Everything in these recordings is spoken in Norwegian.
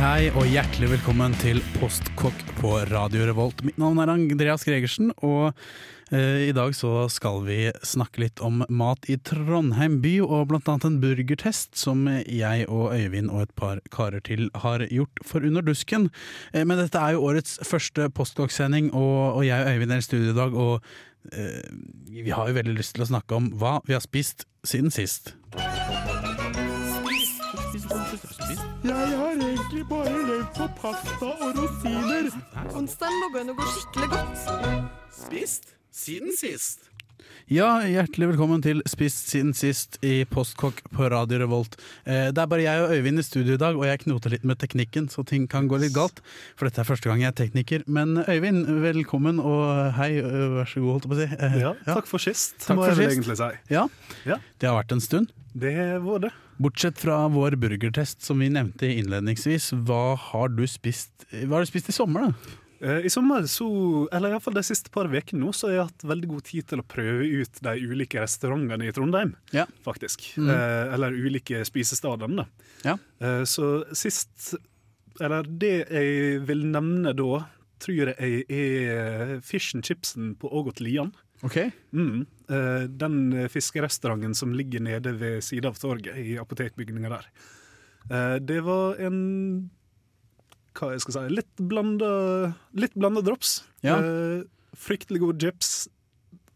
Hei, og hjertelig velkommen til Postkokk på Radio Revolt. Mitt navn er Andreas Gregersen, og eh, i dag så skal vi snakke litt om mat i Trondheim by, og blant annet en burgertest som jeg og Øyvind og et par karer til har gjort for Under dusken. Eh, men dette er jo årets første Postkokk-sending, og, og jeg og Øyvind er i studio i dag, og eh, vi har jo veldig lyst til å snakke om hva vi har spist siden sist. Jeg har egentlig bare levd på pasta og rosiner. Onsdagen lå an å gå skikkelig godt. Spist siden sist. Ja, hjertelig velkommen til Spist siden sist i Postkokk på Radio Revolt. Eh, det er bare jeg og Øyvind i studio i dag, og jeg knoter litt med teknikken, så ting kan gå litt galt. For dette er første gang jeg er tekniker. Men Øyvind, velkommen og hei, vær så god, holdt jeg på å si. Eh, Ja, takk for sist, Takk må for jeg egentlig si. Ja. Ja. Det har vært en stund. Det var det. Bortsett fra vår burgertest som vi nevnte innledningsvis, hva har du spist har du spist i sommer, da? Eh, I sommer, så, eller iallfall de siste par ukene nå, så har jeg hatt veldig god tid til å prøve ut de ulike restaurantene i Trondheim, Ja. faktisk. Mm. Eh, eller ulike spisestedene. da. Ja. Eh, så sist Eller det jeg vil nevne da, tror jeg er fish and chipsen på Ågot Lian. Ok. Mm. Eh, den fiskerestauranten som ligger nede ved siden av torget, i apotekbygninga der. Eh, det var en Hva jeg skal si Litt blanda, litt blanda drops. Ja. Eh, fryktelig god chips.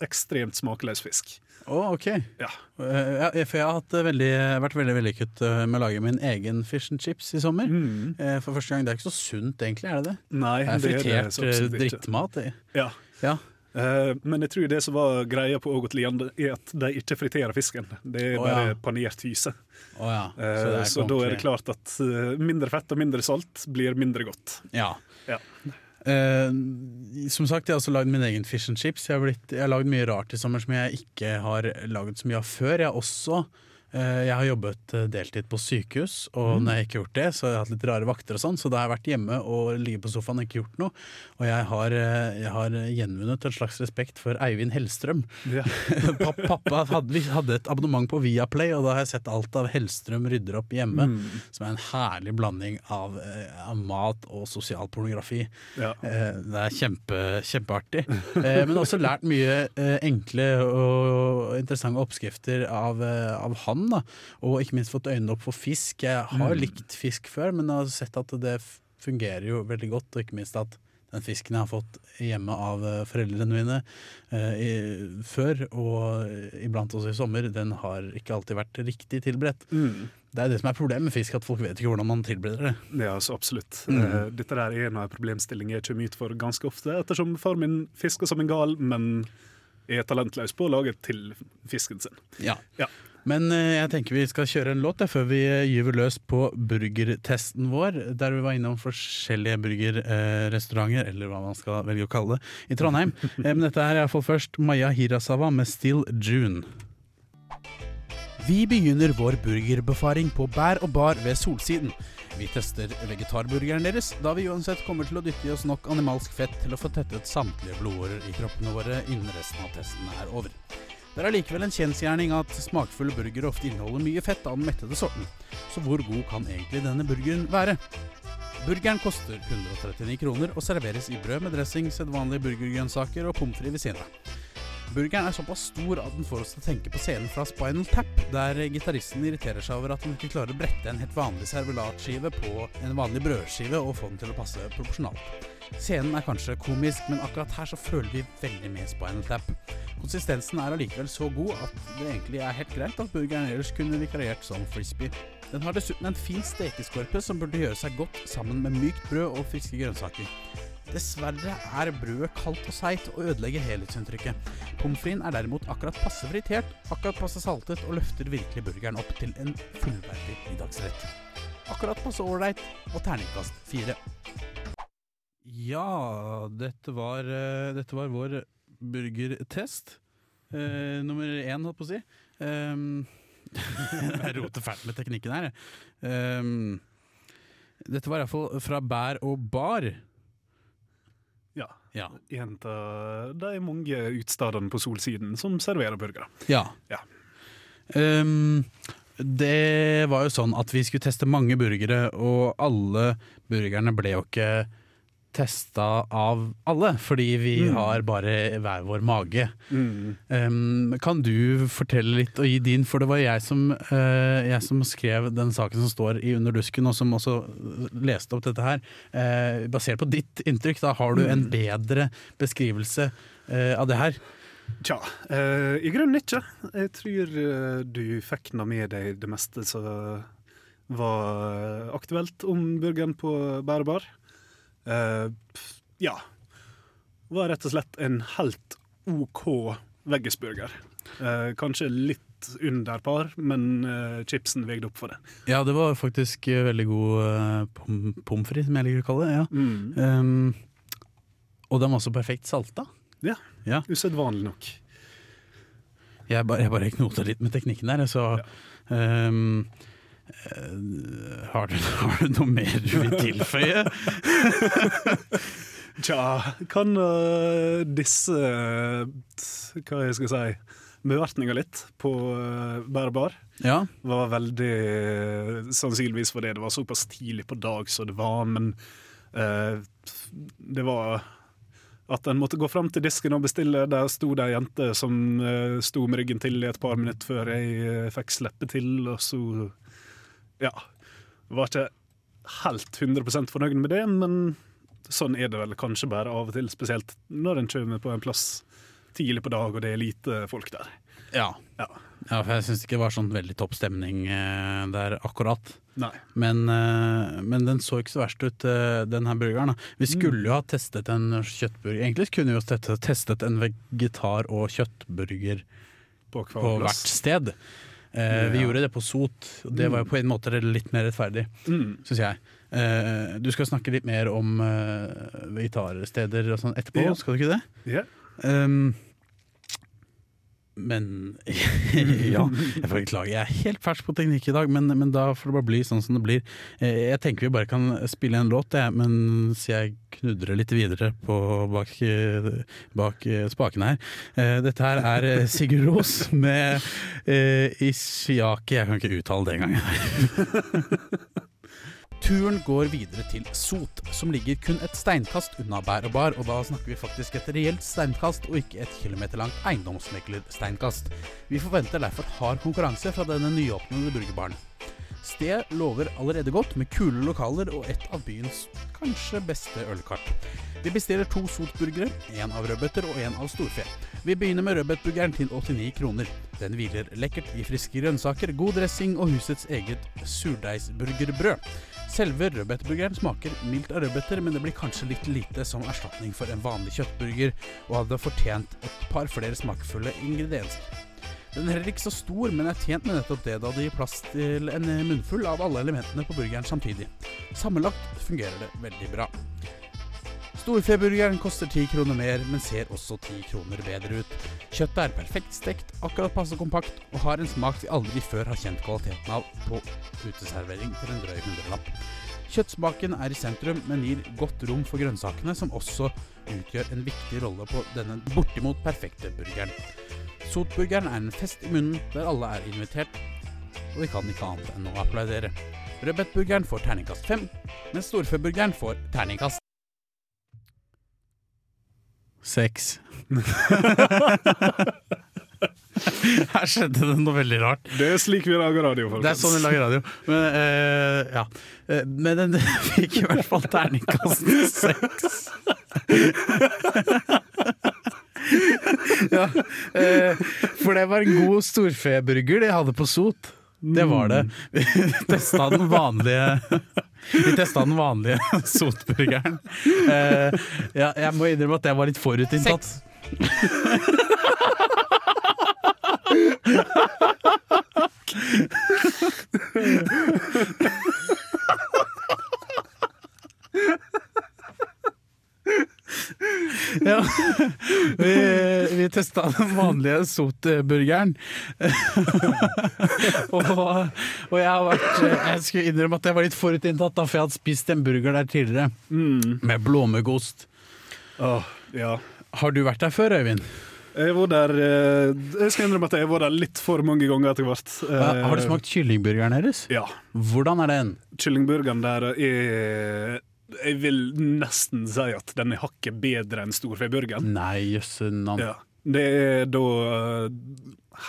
Ekstremt smakløs fisk. Å, ok. Ja. Uh, ja, for jeg har hatt veldig, vært veldig vellykket eh, med å lage min egen fish and chips i sommer. Mm. Uh, For første gang. Det er ikke så sunt, egentlig, er det det? Nei, Det er er fritert eh, drittmat. Ja. Ja. Eh, men jeg tror det som var greia på Ågot Lian, er at de ikke friterer fisken. Det er Å, bare ja. panert hyse. Oh, ja. Eh, Så, er så da er det klart at eh, mindre fett og mindre salt blir mindre godt. Ja. Ja. Eh, som sagt, jeg har også lagd min egen fish and chips. Jeg har, blitt, jeg har lagd mye rart i sommer som jeg ikke har laget så mye av før. Jeg har også eh, jeg har jobbet eh, deltid på sykehus, og Mm. når jeg ikke har gjort det, så har jeg hatt litt rare vakter og sånn, så da har jeg vært hjemme og ligget på sofaen og ikke gjort noe. Og jeg har, eh, jeg har gjenvunnet en slags respekt for Eivind Hellstrøm. Ja. Pappa hadde, hadde et abonnement på Viaplay, og da har jeg sett alt av Hellstrøm rydder opp hjemme. Mm. Som er en herlig blanding av, eh, av mat og sosialpornografi. Ja. Eh, det er kjempe, kjempeartig. Eh, men også lært mye eh, enkle og interessante oppskrifter av, eh, av han. Da. Og ikke minst fått øynene opp for fisk. Jeg har Mm. likt fisk før, men jeg har sett at det fungerer jo veldig godt. Og ikke minst at den fisken jeg har fått hjemme av eh, foreldrene mine eh, i, før, og iblant også i sommer, den har ikke alltid vært riktig tilberedt. Mm. Det er det som er problemet med fisk, at folk vet ikke hvordan man tilbereder det. Ja, så absolutt. Mm. Eh, dette der er en av problemstillingene jeg kommer ut for ganske ofte, ettersom far min fisker som en gal, men er talentløs på å lage til fisken sin. Ja. Ja. Men eh, jeg tenker vi skal kjøre en låt før vi eh, gyver løs på burgertesten vår, der vi var innom forskjellige burgerrestauranter, eller hva man skal velge å kalle det, i Trondheim. Eh, Men dette er iallfall først Maya Hirasawa med 'Still June'. Vi begynner vår burgerbefaring på Bær og bar ved Solsiden. Vi tester vegetarburgeren deres, da vi uansett kommer til å dytte i oss nok animalsk fett til å få tettet samtlige blodårer i kroppene våre innen resten av testen er over. Det er allikevel en kjensgjerning at smakfulle burgere ofte inneholder mye fett av den mettede sorten. Så hvor god kan egentlig denne burgeren være? Burgeren koster 139 kroner og serveres i brød med dressing, sedvanlige burgergrønnsaker og pommes frites ved siden av. Burgeren er såpass stor at den får oss til å tenke på scenen fra Spinal Tap, der gitaristen irriterer seg over at han ikke klarer å brette en helt vanlig servelatskive på en vanlig brødskive og få den til å passe proporsjonalt. Scenen er kanskje komisk, men akkurat her så føler vi veldig med Spinal Tap. Konsistensen er allikevel så god at det egentlig er helt greit at burgeren ellers kunne vikariert som frisbee. Den har dessuten en fin stekeskorpe som burde gjøre seg godt sammen med mykt brød og friske grønnsaker. Dessverre er brødet kaldt og seigt og ødelegger helhetsinntrykket. Pommes fritesen er derimot akkurat passe fritert, akkurat passe saltet og løfter virkelig burgeren opp til en fullverdig middagsrett. Akkurat passe ålreit og terningkast fire. Ja, dette var, eh, dette var vår burgertest. Eh, nummer én, holdt på å si. Um, jeg roter fælt med teknikken her. Um, dette var iallfall fra Bær og Bar. Ja. Ja. Jenta, det er mange utestedene på Solsiden som serverer burgere. ja. Ja. Um, det var jo sånn at vi skulle teste mange burgere, og alle burgerne ble jo ikke testa av alle, fordi vi Mm. har bare hver vår mage. Mm. Um, kan du fortelle litt og gi din, for det var jeg som, uh, jeg som skrev den saken som står i Under dusken, og som også leste opp dette her. Uh, basert på ditt inntrykk, da har du en bedre beskrivelse uh, av det her. Tja, eh, i grunnen ikke. Jeg tror du fikk nå med deg det meste som var aktuelt om burgeren på Bærebar. Pff, ja. Var rett og slett en helt OK veggisburger. Uh, kanskje litt under par, men uh, chipsen veide opp for det. Ja, det var faktisk veldig god uh, pom pommes frites, som jeg liker å kalle det. Ja. Mm. Um, og den var også perfekt salta. Ja, Ja. usedvanlig nok. Jeg bare, jeg bare knota litt med teknikken der, så um, eh, har, du, har du noe mer du vil tilføye? Tja, kan uh, disse t- Hva jeg skal si Bevertninga litt på uh, Bærebar Ja. var veldig Sannsynligvis fordi det var såpass tidlig på dag som det var, men uh, det var at en måtte gå fram til disken og bestille. Der sto det ei jente som uh, sto med ryggen til i et par minutter før jeg fikk slippe til, og så Ja. Var ikke helt 100% fornøyd med det, men sånn er det vel kanskje bare av og til, spesielt når en kommer på en plass tidlig på dag og det er lite folk der. Ja. Ja. ja for jeg syns ikke det var sånn veldig topp stemning eh, der akkurat. Men, eh, men den så ikke så verst ut, eh, den her burgeren. Da. Vi skulle jo ha testet en kjøttburger. Egentlig kunne vi jo testet en vegetar- og kjøttburger På på hvert sted. Eh, Vi Ja. gjorde det på Sot. og Det var jo på en måte litt mer rettferdig, Mm. syns jeg. Eh, Du skal snakke litt mer om eh, vegetarsteder og sånn etterpå, Ja. skal du ikke det? Ja. Um, men Ja, jeg får beklage. Jeg er helt fersk på teknikk i dag, men, men da får det bare bli sånn som det blir. Eh, Jeg tenker vi bare kan spille en låt, jeg, mens jeg knudrer litt videre på bak, eh, bak eh, spakene her. Dette her er Sigurd Ros med eh, Ishiaki Jeg kan ikke uttale det engang. Turen går videre til Sot, som ligger kun et steinkast unna Bær og Bar, og da snakker vi faktisk et reelt steinkast og ikke et kilometer langt eiendomsmeglersteinkast. Vi forventer derfor hard konkurranse fra denne nyåpnede burgerbaren. Stedet lover allerede godt, med kule lokaler og et av byens kanskje beste ølkart. Vi bestiller to sotburgere, én av rødbeter og én av storfe. Vi begynner med rødbetburgeren til 89 kroner. Den hviler lekkert i friske grønnsaker, god dressing og husets eget surdeigsburgerbrød. Selve rødbetburgeren smaker mildt av rødbeter, men det blir kanskje litt lite som erstatning for en vanlig kjøttburger, og hadde fortjent et par flere smakfulle ingredienser. Den er heller ikke så stor, men er tjent med nettopp det, da det gir plass til en munnfull av alle elementene på burgeren samtidig. Sammenlagt fungerer det veldig bra. Storfeburgeren koster ti kroner mer, men ser også ti kroner bedre ut. Kjøttet er perfekt stekt, akkurat passe kompakt, og har en smak vi aldri før har kjent kvaliteten av på uteservering til en drøy hundrelapp. Kjøttsmaken er i sentrum, men gir godt rom for grønnsakene, som også utgjør en viktig rolle på denne bortimot perfekte burgeren. Sotburgeren er en fest i munnen der alle er invitert, og vi kan ikke annet enn å applaudere. Rødbetburgeren får terningkast fem, mens storfeburgeren får terningkast Seks. Her skjedde det noe veldig rart. Det er slik vi lager radio, folkens. Det er sånn vi lager radio. Men, uh, ja. Eh, Men den fikk i hvert fall terningkast seks. ja, eh, for det var en god storfeburger de hadde på Sot. Det var det. Vi testa den vanlige Vi testa den vanlige sotburgeren. Eh, ja, jeg må innrømme at jeg var litt forutinntatt. Ja. Vi, vi testa den vanlige sotburgeren. og, og jeg har vært Jeg skulle innrømme at jeg var litt forutinntatt, da, for jeg hadde spist en burger der tidligere. Mm. Med blåmuggost. Ja. Har du vært der før, Øyvind? Jeg var der eh, Jeg skal innrømme at jeg var der litt for mange ganger etter hvert. Eh, Har du smakt kyllingburgeren deres? Ja. Hvordan er den? Kyllingburgeren der er Jeg vil nesten si at den er hakket bedre enn storfeburgeren. Nei, jøsse. Ja. Det er da uh,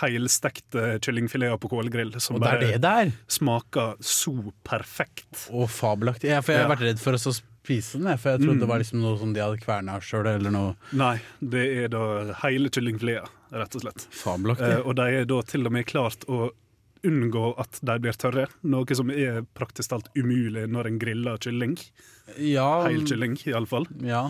heilstekte kyllingfileter på kålgrill som Og er bare det der? smaker så perfekt. Og fabelaktig. Ja, for jeg har Ja. vært redd for å spise den, for jeg trodde Mm. det var liksom noe som de hadde kverna sjøl, Nei, det er da hele kyllingfileter, rett og slett. fabelaktig. Uh, og de er da til og med klart å unngå at de blir tørre, noe som er praktisk talt umulig når en griller kylling. ja, Heil kylling, iallfall. ja.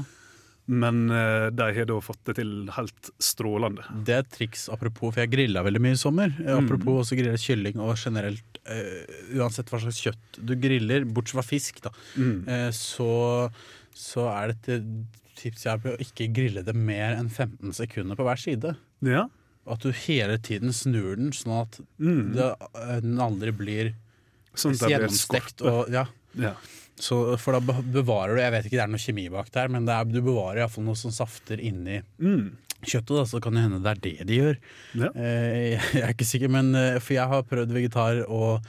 Men eh, de har da fått det til helt strålende. Det er et triks apropos, for jeg grilla veldig mye i sommer. Eh, Mm. Apropos også grille kylling og generelt uh, uansett hva slags kjøtt du griller, bortsett fra fisk, da, Mm. uh, så, så er det et tips jeg har på å ikke grille det mer enn 15 sekunder på hver side. Ja. At du hele tiden snur den, sånn at Mm. det, eh, den aldri blir Sånn gjennomstekt. Og, ja. Ja. Så, for da bevarer du Jeg vet ikke, det er noe kjemi bak der, men det er, du bevarer iallfall noe som safter inni Mm. kjøttet. Da, så kan det hende det er det de gjør. Ja. Eh, jeg er ikke sikker, men eh, for jeg har prøvd vegetar og,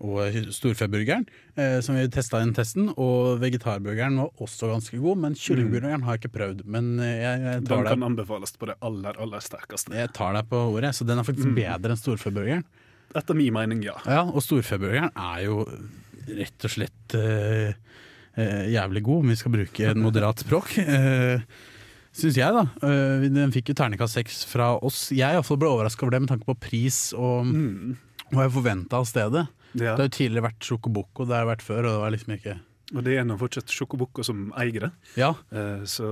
og storfeburgeren, eh, som vi testa i den testen. Og vegetarburgeren var også ganske god, men kyllingburgeren har jeg ikke prøvd. Men jeg, jeg, tar Den kan deg, anbefales på det aller, aller sterkeste. jeg tar deg på ordet, så den er faktisk Mm. bedre enn storfeburgeren. Etter min mening, ja. Ja, og storfeburgeren er jo rett og slett eh, eh, jævlig god, om vi skal bruke en moderat språk. Uh, Syns jeg, da. Eh, den fikk jo terningkast seks fra oss. Jeg i hvert fall ble overraska over det med tanke på pris og Mm. hva jeg forventa av stedet. Ja. Det har jo tidligere vært Sjokoboko, det har vært før, og det var liksom ikke Og det er nå fortsatt Sjokoboko som eier det. Ja, Uh, Så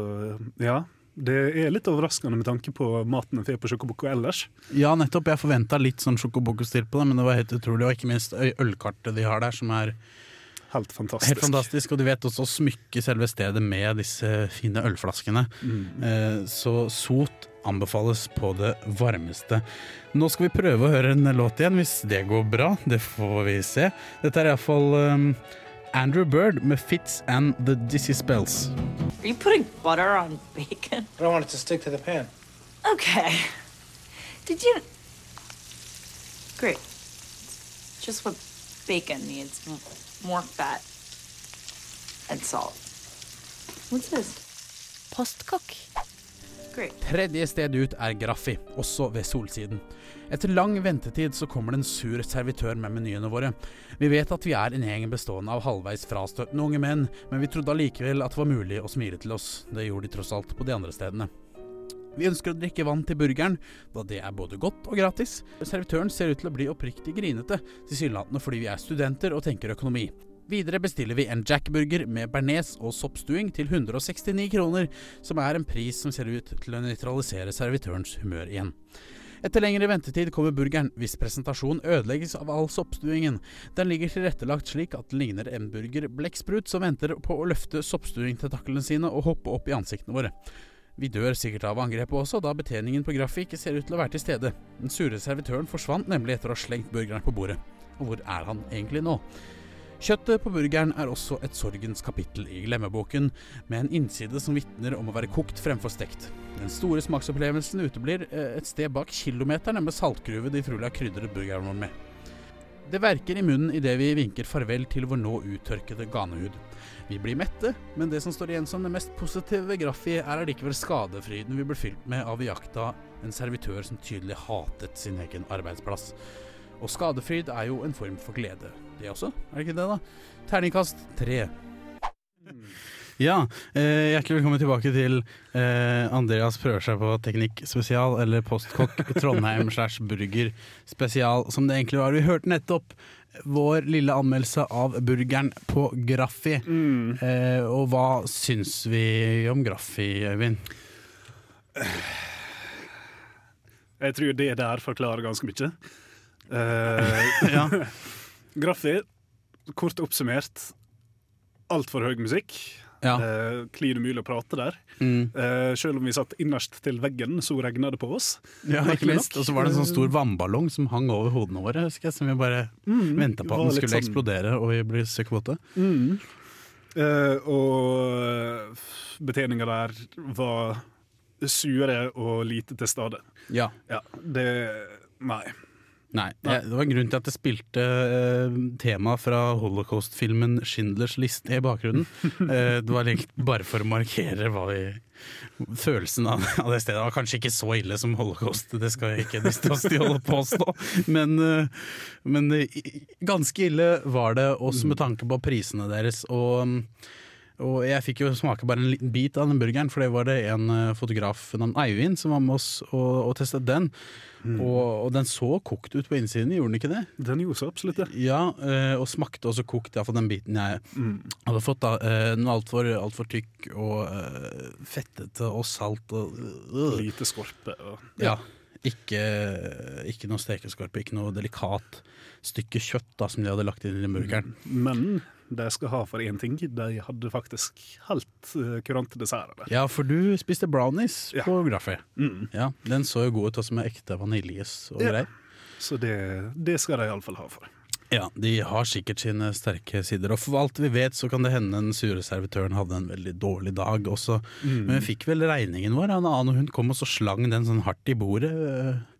ja, det er litt overraskende med tanke på maten en får på Sjokoboko ellers. ja nettopp. Jeg forventa litt sånn Sjokoboko-stil på det, men det var helt utrolig. Og ikke minst ølkartet de har der, som er Helt fantastisk. helt fantastisk. Og de vet også å smykke selve stedet med disse fine ølflaskene. Mm. Uh, Så sot anbefales på det varmeste. Nå skal vi prøve å høre en låt igjen, hvis det går bra. Det får vi se. Dette er iallfall um, Andrew Bird med 'Fits and The Dizzy Spells'. Are you putting butter on bacon? I don't want it to stick to the pan. Okay. Did you? Great. Just what bacon needs more fat and salt. What's this? Postkokk. Tredje sted ut er Graffi, også ved Solsiden. Etter lang ventetid så kommer det en sur servitør med menyene våre. Vi vet at vi er en gjeng bestående av halvveis frastøtende unge menn, men vi trodde allikevel at det var mulig å smile til oss. Det gjorde de tross alt på de andre stedene. Vi ønsker å drikke vann til burgeren, da det er både godt og gratis. Servitøren ser ut til å bli oppriktig grinete, tilsynelatende fordi vi er studenter og tenker økonomi. Videre bestiller vi en jackburger med bearnés og soppstuing til 169 kroner, som er en pris som ser ut til å nøytralisere servitørens humør igjen. Etter lengre ventetid kommer burgeren, hvis presentasjon ødelegges av all soppstuingen. Den ligger tilrettelagt slik at den ligner en burger blekksprut som venter på å løfte soppstuingtentaklene sine og hoppe opp i ansiktene våre. Vi dør sikkert av angrepet også, da betjeningen på Graffi ser ut til å være til stede. Den sure servitøren forsvant nemlig etter å ha slengt burgeren på bordet. Og hvor er han egentlig nå? Kjøttet på burgeren er også et sorgens kapittel i glemmeboken, med en innside som vitner om å være kokt fremfor stekt. Den store smaksopplevelsen uteblir eh, et sted bak kilometerne med saltgruve de trolig har krydret burgeren vår med. Det verker i munnen idet vi vinker farvel til vår nå uttørkede ganehud. Vi blir mette, men det som står igjen som det mest positive ved Graffi, er allikevel skadefryden vi ble fylt med av iaktta en servitør som tydelig hatet sin egen arbeidsplass. Og skadefryd er jo en form for glede, det også, er det ikke det, da? Terningkast tre. Ja, eh, hjertelig velkommen tilbake til eh, Andreas prøver seg på teknikk spesial, eller postkokk Trondheim slash burger spesial, som det egentlig var. Vi hørte nettopp vår lille anmeldelse av burgeren på Graffi. Mm. Eh, og hva syns vi om Graffi, Øyvind? Jeg tror det der forklarer ganske mye. Eh, Ja. Graffi, kort oppsummert, altfor høy musikk. Ja. Uh, Klin umulig å prate der. Mm. Uh, selv om vi satt innerst til veggen, så regna det på oss. Ja, ikke minst. Og så var det en sånn stor vannballong som hang over hodene våre, husker jeg, som vi bare Mm, venta på at den skulle sånn- eksplodere og vi ble søkkvåte. Mm. Uh, og betjeninga der var sure og lite til stede. Ja. Ja, det Nei. Nei, det, det var en grunn til at det spilte eh, tema fra holocaust-filmen 'Schindlers liste' i bakgrunnen. Eh, det var egentlig bare for å markere vi Følelsen av, av det stedet Det var kanskje ikke så ille som holocaust, det skal jeg ikke driste oss til å påstå. Men, eh, men eh, ganske ille var det, også med tanke på prisene deres. Og og jeg fikk jo smake bare en liten bit av den burgeren, for det var det en eh, fotograf navn Eivind som var med oss og, og testet den. Og, og den så kokt ut på innsiden, gjorde den ikke det? Den gjorde så absolutt det. Ja, eh, og smakte også kokt, iallfall den biten jeg Mm. hadde fått. da noe Den var altfor alt for tykk og eh, fettete og salt og øh. Lite skorpe. Og, Ja. Ikke, ikke noe stekeskorpe, ikke noe delikat stykke kjøtt da som de hadde lagt inn i den burgeren. Men de skal ha for én ting. De hadde faktisk helt uh, kurante desserter der. Ja, for du spiste brownies Ja. på Graffy. Mm. Ja, Den så jo god ut også med ekte vaniljes og Ja. greier. Så det, det skal de iallfall ha for. Ja, De har sikkert sine sterke sider, og for alt vi vet så kan det hende den sure servitøren hadde en veldig dårlig dag også. Mm. Men vi fikk vel regningen vår annen, og hun kom og så slang den sånn hardt i bordet.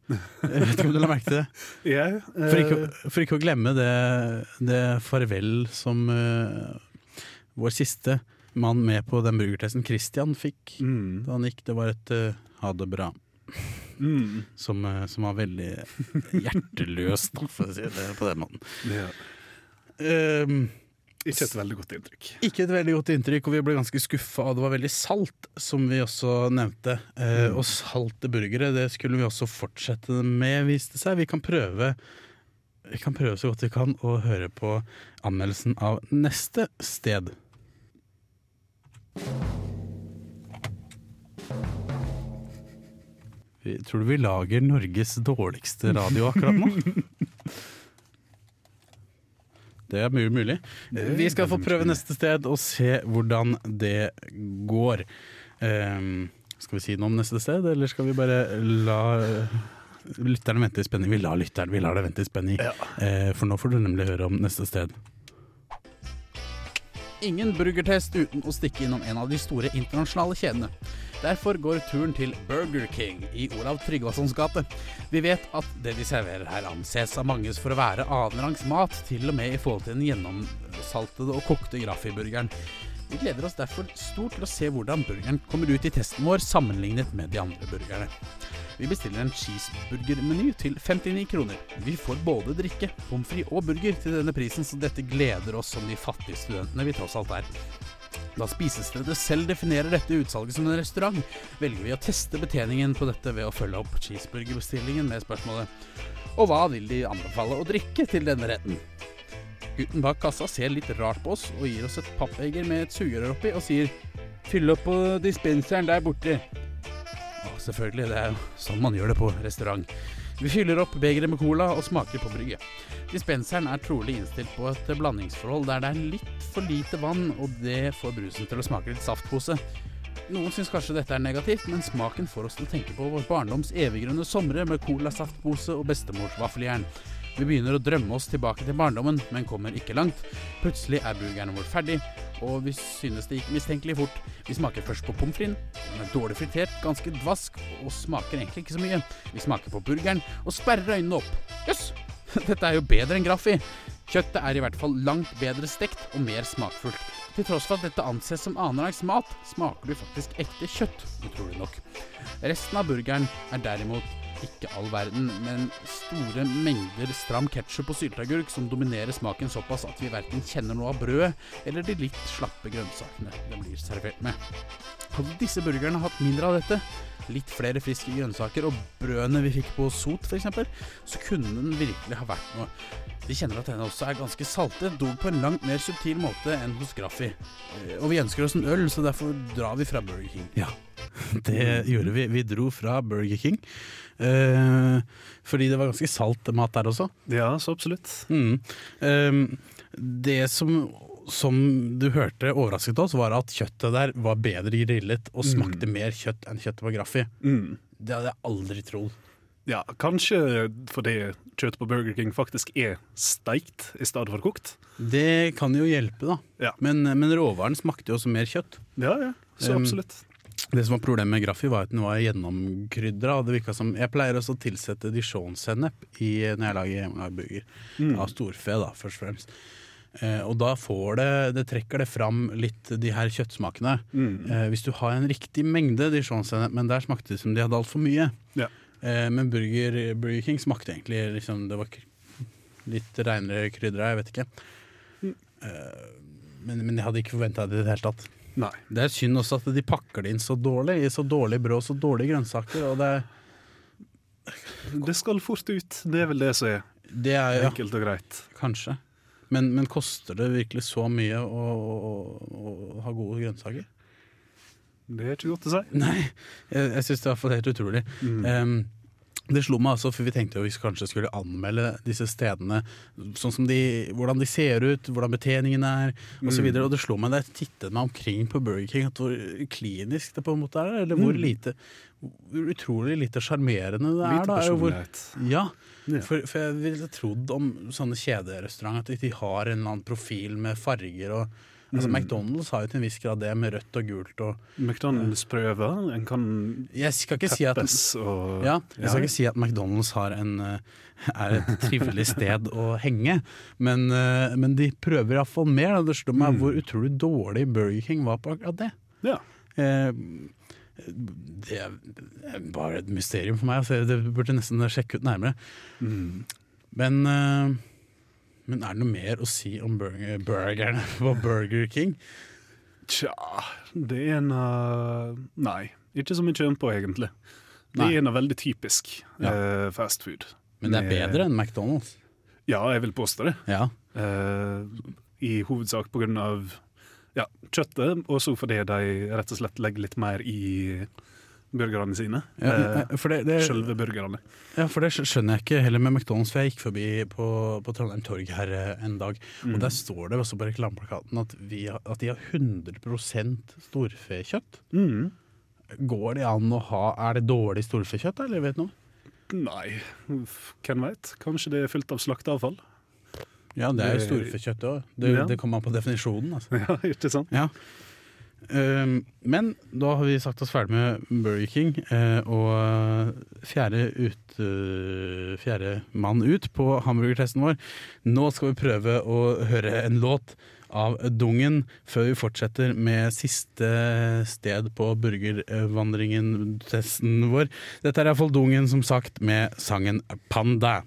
Jeg vet ikke om du la merke til det? Ja, For ikke, eh, for ikke å glemme det, det farvel som uh, vår siste mann med på den burgertesten, Christian, fikk mm, da han gikk. Det var et uh, ha det bra. mm, Som, som var veldig hjerteløst, for å si det på den måten. ja. Ikke et veldig godt inntrykk. ikke et veldig godt inntrykk, og vi ble ganske skuffa. Det var veldig salt, som vi også nevnte. Eh, Mm. Og salte burgere det skulle vi også fortsette med, viste det seg. Vi kan prøve vi kan prøve så godt vi kan å høre på anmeldelsen av neste sted. Vi, tror du vi lager Norges dårligste radio akkurat nå? Det er mye mulig. Vi skal få prøve neste sted og se hvordan det går. Um, skal vi si noe om neste sted, eller skal vi bare la eh, lytterne vente i spenning? Vi lar lytteren, vi lar det vente i spenning, Ja. uh, for nå får du nemlig høre om neste sted. Ingen burgertest uten å stikke innom en av de store internasjonale kjedene. Derfor går turen til Burger King i Olav Tryggvasons gate. Vi vet at det de serverer her anses av mange for å være annenrangs mat, til og med i forhold til den gjennomsaltede og kokte Graffi-burgeren. Vi gleder oss derfor stort til å se hvordan burgeren kommer ut i testen vår sammenlignet med de andre burgerne. Vi bestiller en cheeseburgermeny til 59 kroner. Vi får både drikke, pommes frites og burger til denne prisen, så dette gleder oss som de fattige studentene vi tross alt er. Da spisestedet selv definerer dette utsalget som en restaurant, velger vi å teste betjeningen på dette ved å følge opp cheeseburgerbestillingen med spørsmålet Og hva vil de anbefale å drikke til denne retten? Gutten bak kassa ser litt rart på oss og gir oss et pappeger med et sugerør oppi og sier Fyll opp på dispenseren der borte. Selvfølgelig, det er jo sånn man gjør det på restaurant. Vi fyller opp begeret med cola og smaker på brygget. Dispenseren er trolig innstilt på et blandingsforhold der det er litt for lite vann, og det får brusen til å smake litt saftpose. Noen syns kanskje dette er negativt, men smaken får oss til å tenke på vår barndoms eviggrønne somre med cola, saftpose og bestemors vaffeljern. Vi begynner å drømme oss tilbake til barndommen, men kommer ikke langt. Plutselig er burgeren vår ferdig, og vi synes det gikk mistenkelig fort. Vi smaker først på pommes fritesen. Den er dårlig fritert, ganske dvask og smaker egentlig ikke så mye. Vi smaker på burgeren og sperrer øynene opp. Jøss! Dette er jo bedre enn Graffi. Kjøttet er i hvert fall langt bedre stekt og mer smakfullt. Til tross for at dette anses som annenrangs mat, smaker du faktisk ekte kjøtt, utrolig nok. Resten av burgeren er derimot ikke all verden, men store mengder stram ketsjup og sylteagurk som dominerer smaken såpass at vi verken kjenner noe av brødet eller de litt slappe grønnsakene det blir servert med. Hadde disse burgerne hatt mindre av dette, litt flere friske grønnsaker og brødene vi fikk på Sot f.eks., så kunne den virkelig ha vært noe. Vi kjenner at denne også er ganske salte, dog på en langt mer subtil måte enn hos Graffi. Eh, Og vi ønsker oss en øl, så derfor drar vi fra Burger King. Ja, det gjorde vi. Vi dro fra Burger King. Eh, fordi det var ganske salt mat der også. Ja, så absolutt. Mm. Ehm, det som som du hørte overrasket oss, var at kjøttet der var bedre grillet og smakte mer kjøtt enn kjøttet på Graffi. Mm. Det hadde jeg aldri trodd. Ja, kanskje fordi kjøttet på Burger King faktisk er steikt i stedet for kokt. Det kan jo hjelpe, da. Ja. Men, men råvaren smakte jo også mer kjøtt. Ja, ja, så Um, absolutt. Det som var Problemet med Graffi var at den var gjennomkrydra. Jeg pleier også å tilsette dijon-sennep når jeg lager hjemmelagd burger. Mm. Av storfe, da, først og fremst. Eh, og da får det, det trekker det fram litt de her kjøttsmakene. Mm. Eh, hvis du har en riktig mengde dijon-sennep, men der smakte det som de hadde altfor mye. Ja. Eh, men Burger, Burger King smakte egentlig liksom, Det var litt reinere krydder, jeg vet ikke. Mm. Eh, men, men jeg hadde ikke forventa det i det hele tatt. Nei. Det er synd også at de pakker det inn så dårlig, i så dårlig brød og så dårlige grønnsaker. Og det, Det skal fort ut. Det er vel det som er det er ja, enkelt og greit. kanskje. Men, men koster det virkelig så mye å, å, å ha gode grønnsaker? Det er ikke godt å si. Nei, jeg, jeg syns det var helt utrolig. Mm. Um, det slo meg altså, for vi tenkte jo vi kanskje skulle anmelde disse stedene, sånn som de, hvordan de ser ut, hvordan betjeningen er osv. Videre. og det slo meg da jeg tittet meg omkring på Burger King, at hvor klinisk det på en måte er. Eller hvor Mm. lite hvor utrolig lite sjarmerende det er. Lite hvor, personlighet. ja, Ja. for, for jeg ville trodd om sånne kjederestauranter at de har en eller annen profil med farger og Altså Mm. McDonald's har jo til en viss grad det med rødt og gult og McDonald's-prøver. En kan Jeg skal ikke si at og ja, jeg skal ikke si at McDonald's har en, eh, er et trivelig sted å henge, men, eh, men de prøver iallfall mer. Da. det slår meg Mm. hvor utrolig dårlig Burger King var på akkurat det. Ja. Eh, Det er bare et mysterium for meg. Altså, det burde nesten sjekke ut nærmere. Mm. Men, eh, men er det noe mer å si om burger, burgerne på Burger King? Tja, det er en av Nei, ikke så mye på, egentlig. Det Nei. er en veldig typisk Ja. uh, fast food. Men det er Med- bedre enn McDonald's. Ja, jeg vil påstå det. Ja. Uh, I hovedsak på grunn av ja, kjøttet, og så fordi de rett og slett legger litt mer i burgerne sine. Ja, Eh, for det, det, Selve burgerne. Ja, for det skjønner jeg ikke heller med McDonald's, for jeg gikk forbi på, på Trondheim Torg her eh, en dag, Mm. og der står det også på reklameplakaten at, at de har 100 storfekjøtt. Mm. Går det an å ha Er det dårlig storfekjøtt, eller vet du noe? Nei, hvem veit? Kanskje det er fullt av slakteavfall? Ja, det er storfekjøtt òg. Det, Ja. det kommer an på definisjonen, altså. Ja, ikke sant? Ja. Um, men da har vi sagt oss ferdig med Burger King, eh, og fjerde, ut, eh, fjerde mann ut på hamburgertesten vår. Nå skal vi prøve å høre en låt av Dungen før vi fortsetter med siste sted på burgervandringen-testen vår. Dette er iallfall Dungen, som sagt, med sangen Panda.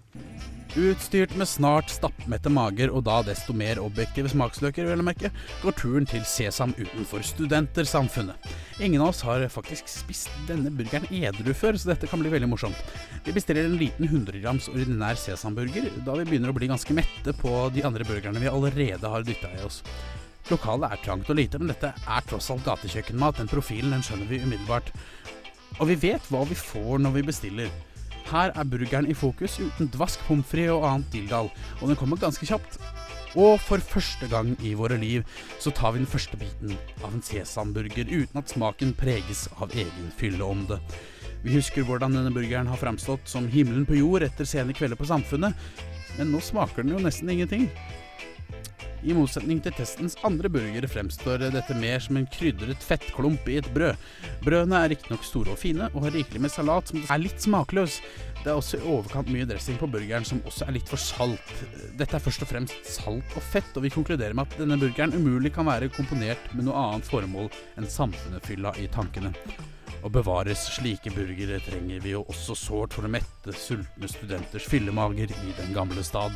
Utstyrt med snart stappmette mager og da desto mer objektive smaksløker, vel å merke, går turen til Sesam utenfor studentersamfunnet. Ingen av oss har faktisk spist denne burgeren edru før, så dette kan bli veldig morsomt. Vi bestiller en liten 100 grams ordinær sesamburger, da vi begynner å bli ganske mette på de andre burgerne vi allerede har dytta i oss. Lokalet er trangt og lite, men dette er tross alt gatekjøkkenmat. Den profilen den skjønner vi umiddelbart. Og vi vet hva vi får når vi bestiller. Her er burgeren i fokus uten dvask, pommes frites og annet dilldall, og den kommer ganske kjapt. Og for første gang i våre liv så tar vi den første biten av en sesamburger uten at smaken preges av egen fylleånde. Vi husker hvordan denne burgeren har framstått som himmelen på jord etter sene kvelder på Samfunnet, men nå smaker den jo nesten ingenting. I motsetning til testens andre burgere fremstår dette mer som en krydret fettklump i et brød. Brødene er riktignok store og fine, og har rikelig med salat som er litt smakløs. Det er også i overkant mye dressing på burgeren som også er litt for salt. Dette er først og fremst salt og fett, og vi konkluderer med at denne burgeren umulig kan være komponert med noe annet formål enn samfunnet fylla i tankene. Og bevares slike burgere trenger vi jo også sårt for å mette sultne studenters fyllemager i den gamle stad.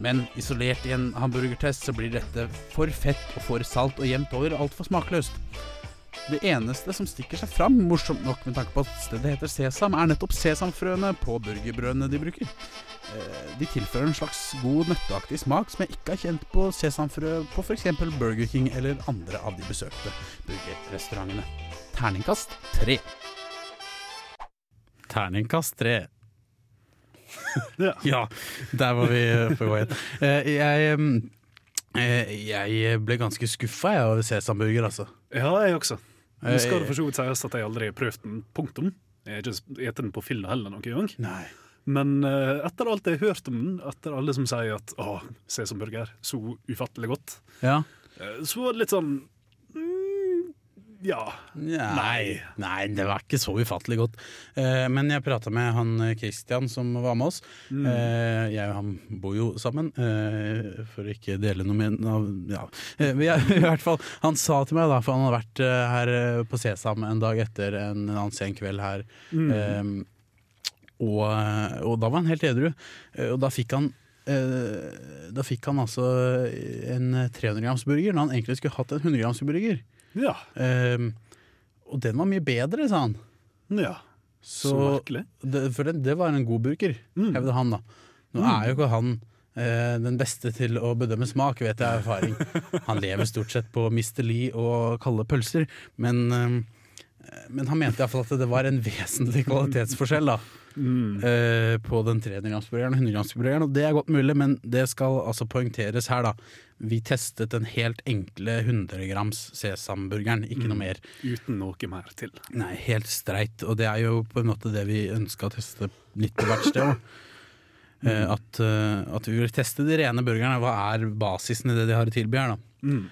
Men isolert i en hamburgertest så blir dette for fett og for salt og jevnt over altfor smakløst. Det eneste som stikker seg fram, morsomt nok med tanke på at stedet heter Sesam, er nettopp sesamfrøene på burgerbrødene de bruker. Eh, De tilfører en slags god nøtteaktig smak som jeg ikke har kjent på sesamfrø på f.eks. Burger King eller andre av de besøkte burgerrestaurantene. Terningkast tre. Terningkast tre. Ja. Ja, der var vi på vei. Eh, Jeg, mm, Eh, Jeg ble ganske skuffa over sesamburger, altså. Ja, jeg også. Nå skal Eh, det for så vidt sies at jeg aldri har prøvd den. Punktum. Jeg har ikke spist den på fylla heller noen gang. Nei. Men etter alt jeg har hørt om den, etter alle som sier at å, sesamburger, så ufattelig godt, Ja. så var det litt sånn Ja. Nei. Nei, det var ikke så ufattelig godt. Eh, men jeg prata med han eh, Christian som var med oss. Eh, jeg og han bor jo sammen, eh, for å ikke dele noe med av ja. I hvert fall, Han sa til meg, da, for han hadde vært her på Sesam en dag etter en annen sen kveld her. mm. og, og da var han helt edru. Og da fikk han Da fikk han altså en 300 grams burger når han egentlig skulle hatt en 100 grams burger. Ja. Um, og den var mye bedre, sa han. ja. Så, Så merkelig. Det, for det, det var en god burger, Mm. hevde han da. Nå er jo ikke han eh, den beste til å bedømme smak, vet jeg av erfaring. Han lever stort sett på Mr. Lee og kalde pølser, men, ehm, men han mente iallfall at det var en vesentlig kvalitetsforskjell da. Mm. eh, på den 300-gramsburgeren og 100-gramsburgeren, og det er godt mulig, men det skal altså poengteres her, da. Vi testet den helt enkle 100 grams sesamburgeren, ikke Mm. noe mer. Uten noe mer til. Nei, helt streit. Og det er jo på en måte det vi ønska å teste litt på hvert sted Mm. Eh, at, uh, at vi vil teste de rene burgerne. Hva er basisen i det de har å tilby her, da? Mm.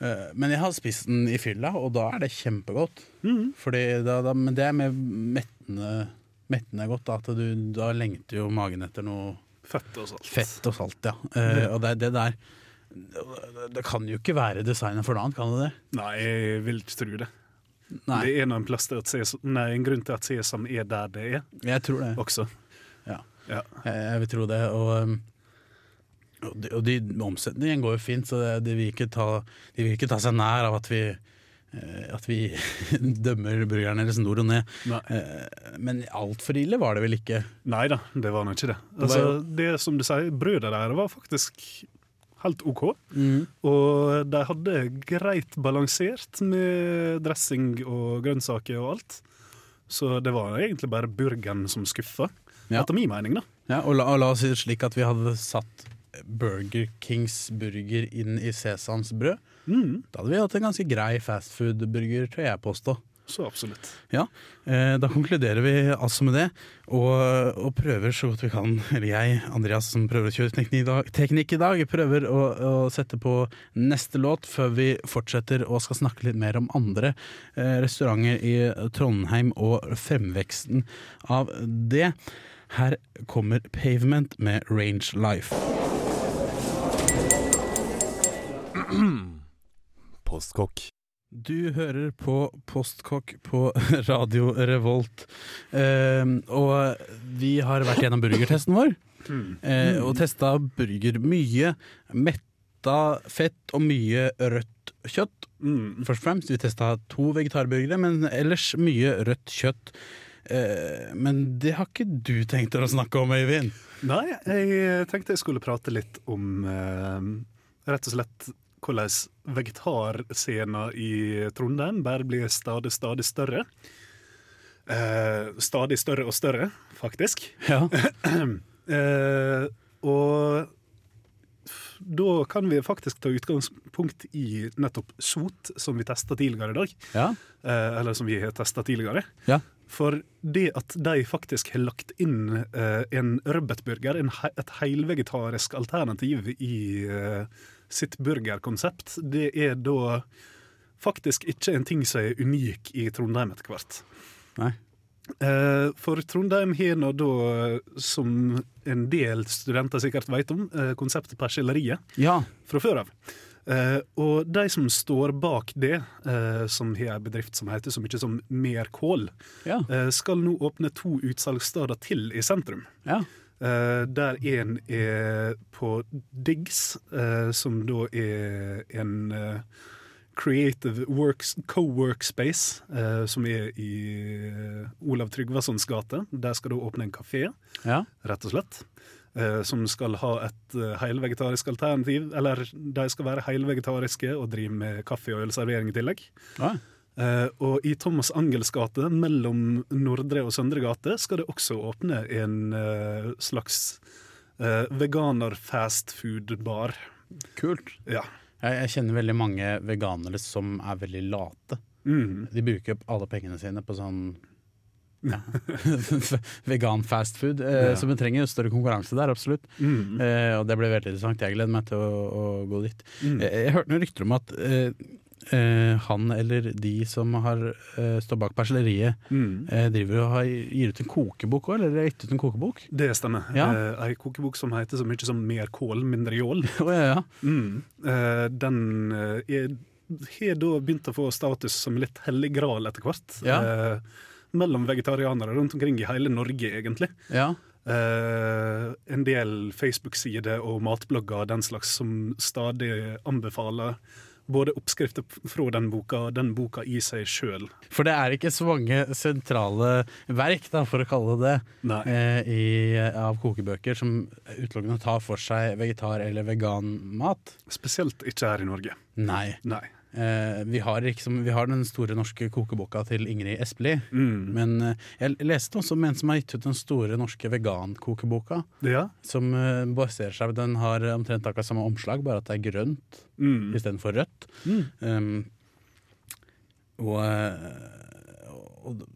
Uh, men jeg har spist den i fylla, og da er det kjempegodt. Mm. Fordi da, da, men det er med mettende, mettende godt. Da, at du, da lengter jo magen etter noe Fett og salt. fett og salt, ja. Eh, og det, er det der Det kan jo ikke være designet for noe annet, kan det det? Nei, jeg vil ikke tro det. Nei, Det er en, plass til at ses nei, en grunn til at sesam er der det er, jeg tror det. også. Ja. Ja. Jeg, jeg vil tro det. Og, um, og, de, og de, omsetningen går jo fint, så det, de, vil ikke ta, de vil ikke ta seg nær av at vi eh, at vi dømmer burgerne deres nord og ned. Nei. Eh, Men altfor ille var det vel ikke? Nei da, det var nå ikke det. Altså, det som du sier, brødet der var faktisk helt OK. Og de hadde greit balansert med dressing og grønnsaker og alt. Så det var egentlig bare burgeren som skuffa, Ja. etter min mening, da. Ja, og, la, og la oss si det slik at vi hadde satt Burger Kings burger inn i Sesams brød. Mm, Da hadde vi hatt en ganske grei fastfood-burger, tør jeg påstå. Så absolutt. Ja, eh, Da konkluderer vi altså med det, og, og prøver så godt vi kan, eller jeg, Andreas som prøver å kjøre teknikk i dag, teknikk i dag prøver å, å sette på neste låt før vi fortsetter og skal snakke litt mer om andre eh, restauranter i Trondheim og fremveksten av det. Her kommer Pavement med Range Life. Postkokk. Du hører på Postkokk på Radio Revolt. Eh, og vi har vært gjennom burgertesten vår. Eh, og testa burger. Mye metta fett og mye rødt kjøtt. Mm. Først og fremst, Vi testa to vegetarburgere, men ellers mye rødt kjøtt. Eh, men det har ikke du tenkt å snakke om, Øyvind. Nei, jeg tenkte jeg skulle prate litt om eh, rett og slett hvordan vegetarscenen i Trondheim bare blir stadig, stadig større. Eh, stadig større og større, faktisk. Ja. Eh, og da kan vi faktisk ta utgangspunkt i nettopp sot, som vi testa tidligere i dag. ja. Eh, eller som vi har testa tidligere. Ja. For det at de faktisk har lagt inn eh, en rødbetburger, en he et helvegetarisk alternativ i eh, sitt burgerkonsept, det er da faktisk ikke en ting som er unik i Trondheim etter hvert. Nei. Eh, for Trondheim har nå da, som en del studenter sikkert vet om, eh, konseptet persilleriet Ja. fra før av. Eh, og de som står bak det, som har en bedrift som heter så mye som Mer Kål, Ja. skal nå åpne to utsalgssteder til i sentrum. ja. Eh, der en er på Diggs, eh, som da er en eh, creative works, co-workspace, eh, som er i eh, Olav Tryggvasons gate. Der skal du åpne en kafé ja. rett og slett. eh, som skal ha et uh, helvegetarisk alternativ. Eller de skal være helvegetariske og drive med kaffe- og ølservering i tillegg. ja. Eh, og i Thomas Angels gate, mellom Nordre og Søndre gate, skal det også åpne en uh, slags uh, veganer-fast food-bar. Kult. Ja. Jeg, jeg kjenner veldig mange veganere som er veldig late. Mm. De bruker opp alle pengene sine på sånn ja. vegan fastfood. Eh, Ja. Så vi trenger jo større konkurranse der, absolutt. Mm. Eh, og det blir veldig interessant. Jeg gleder meg til å, å gå dit. Mm. Jeg, jeg hørte noen rykter om at eh, eh, han eller de som har eh, står bak persilleriet, Mm. eh, driver og har, gir ut en kokebok òg, eller har gitt ut en kokebok? Det stemmer. Ja. Eh, ei kokebok som heter så mye som 'Mer kål, mindre jål'. oh, ja, ja. Mm. Eh, den eh, har da begynt å få status som litt hellig gral etter hvert. Ja. Eh, mellom vegetarianere rundt omkring i hele Norge, egentlig. ja. Uh, en del Facebook-sider og matblogger den slags som stadig anbefaler både oppskrifter fra den boka og den boka i seg sjøl. For det er ikke så mange sentrale verk, da, for å kalle det eh, i, av kokebøker som utelukkende tar for seg vegetar- eller veganmat. Spesielt ikke her i Norge. Nei. Nei. Eh, vi, har liksom, vi har den store norske kokeboka til Ingrid Espelid. Mm. Men eh, jeg leste også om en som har gitt ut den store norske vegankokeboka. Ja. Som eh, baserer seg Den har omtrent akkurat samme omslag, bare at det er grønt Mm. istedenfor rødt. Mm. Um, og, eh, og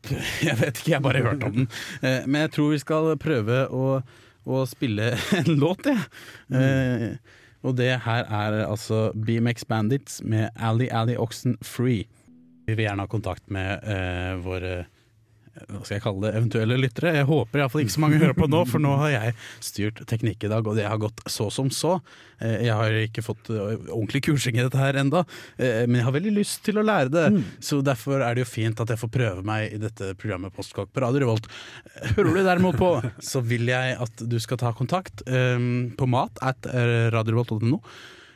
Jeg vet ikke, jeg har bare hørt om den. Eh, men jeg tror vi skal prøve å, å spille en låt, jeg. Eh, og det her er altså BMX Bandits med Ally Ally Oxen Free. Vi vil gjerne ha kontakt med eh, våre eh, hva skal jeg kalle det, eventuelle lyttere. Jeg håper iallfall ikke så mange hører på nå, for nå har jeg styrt teknikk i dag, og det har gått så som så. Eh, Jeg har ikke fått eh, ordentlig kursing i dette her enda, eh, men jeg har veldig lyst til å lære det. Så derfor er det jo fint at jeg får prøve meg i dette programmet Postkokk på Radio Revolt. Hører du derimot på, så vil jeg at du skal ta kontakt eh, på mat at radiorevolt.no.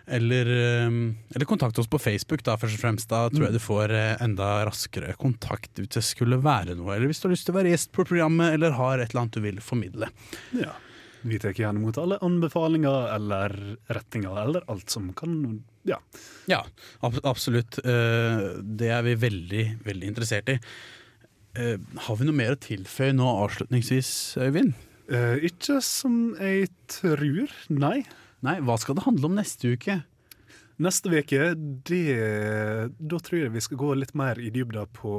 Eller, eh, eller kontakt oss på Facebook, da, først og fremst. Da tror jeg du får eh, enda raskere kontakt hvis det skulle være noe. Eller hvis du har lyst til å være gjest på programmet, eller har et eller annet du vil formidle. Ja. Vi tar gjerne imot alle anbefalinger eller rettinger, eller alt som kan Ja. Ja, ab absolutt. Eh, det er vi veldig, veldig interessert i. Eh, har vi noe mer å tilføye nå avslutningsvis, Øyvind? Eh, ikke som jeg tror, nei. Nei, hva skal det handle om neste uke? Neste uke, det Da tror jeg vi skal gå litt mer i dybda på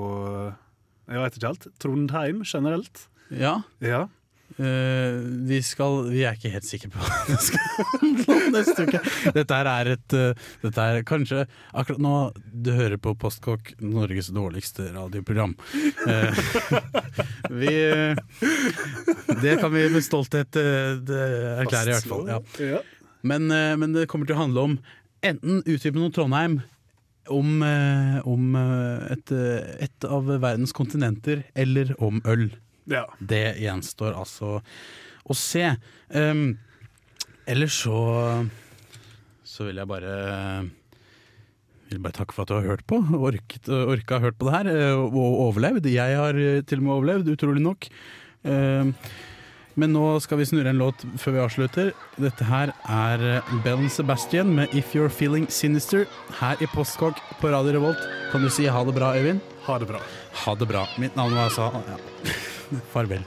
Jeg vet ikke helt. Trondheim generelt. Ja, Ja. Uh, vi skal Vi er ikke helt sikre på hva det skal handle om neste uke. Dette her er et uh, Dette er kanskje akkurat nå du hører på Postkokk, Norges dårligste radioprogram. Uh, vi Det kan vi med stolthet erklære, i hvert fall. Ja. Men, eh, men det kommer til å handle om enten utdypende om Trondheim, om, eh, om eh, et, et av verdens kontinenter, eller om øl. ja. Det gjenstår altså å se. Um, ellers så så vil jeg bare vil bare takke for at du har hørt på, orket, orka hørt på det her, og overlevd. Jeg har til og med overlevd, utrolig nok. Um, men nå skal vi snurre en låt før vi avslutter. Dette her er eh, Bell Sebastian med 'If You're Feeling Sinister' her i Postkokk på Radio Revolt. Kan du si ha det bra, Øyvind? Ha det bra. Ha det bra. Mitt navn var altså ja. Farvel.